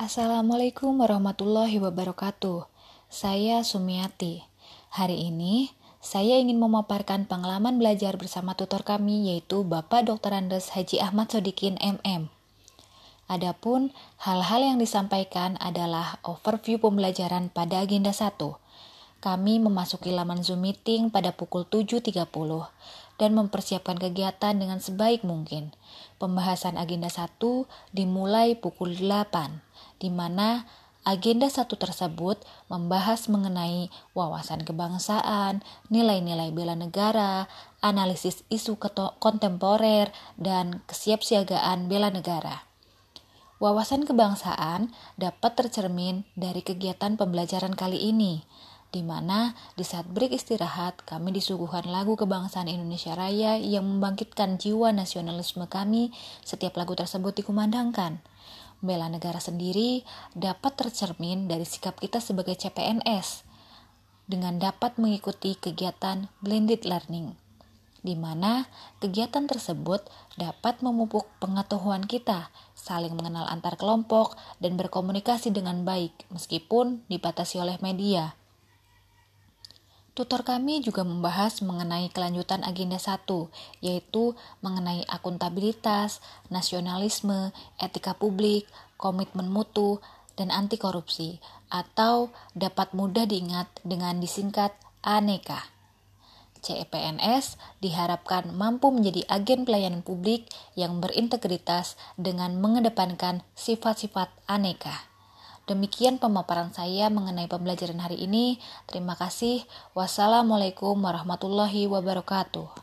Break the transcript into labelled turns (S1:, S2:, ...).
S1: Assalamualaikum warahmatullahi wabarakatuh. Saya Sumiati. Hari ini saya ingin memaparkan pengalaman belajar bersama tutor kami yaitu Bapak Dr. Andes Haji Ahmad Sodikin MM. Adapun hal-hal yang disampaikan adalah overview pembelajaran pada agenda 1. Kami memasuki laman Zoom meeting pada pukul 7.30 dan mempersiapkan kegiatan dengan sebaik mungkin. Pembahasan agenda 1 dimulai pukul 8 di mana agenda satu tersebut membahas mengenai wawasan kebangsaan, nilai-nilai bela negara, analisis isu kontemporer, dan kesiapsiagaan bela negara. Wawasan kebangsaan dapat tercermin dari kegiatan pembelajaran kali ini, di mana di saat break istirahat kami disuguhkan lagu kebangsaan Indonesia Raya yang membangkitkan jiwa nasionalisme kami setiap lagu tersebut dikumandangkan bela negara sendiri dapat tercermin dari sikap kita sebagai CPNS dengan dapat mengikuti kegiatan blended learning di mana kegiatan tersebut dapat memupuk pengetahuan kita, saling mengenal antar kelompok, dan berkomunikasi dengan baik meskipun dibatasi oleh media. Tutor kami juga membahas mengenai kelanjutan agenda 1, yaitu mengenai akuntabilitas, nasionalisme, etika publik, komitmen mutu, dan anti korupsi, atau dapat mudah diingat dengan disingkat ANEKA. CEPNS diharapkan mampu menjadi agen pelayanan publik yang berintegritas dengan mengedepankan sifat-sifat aneka. Demikian pemaparan saya mengenai pembelajaran hari ini. Terima kasih. Wassalamualaikum warahmatullahi wabarakatuh.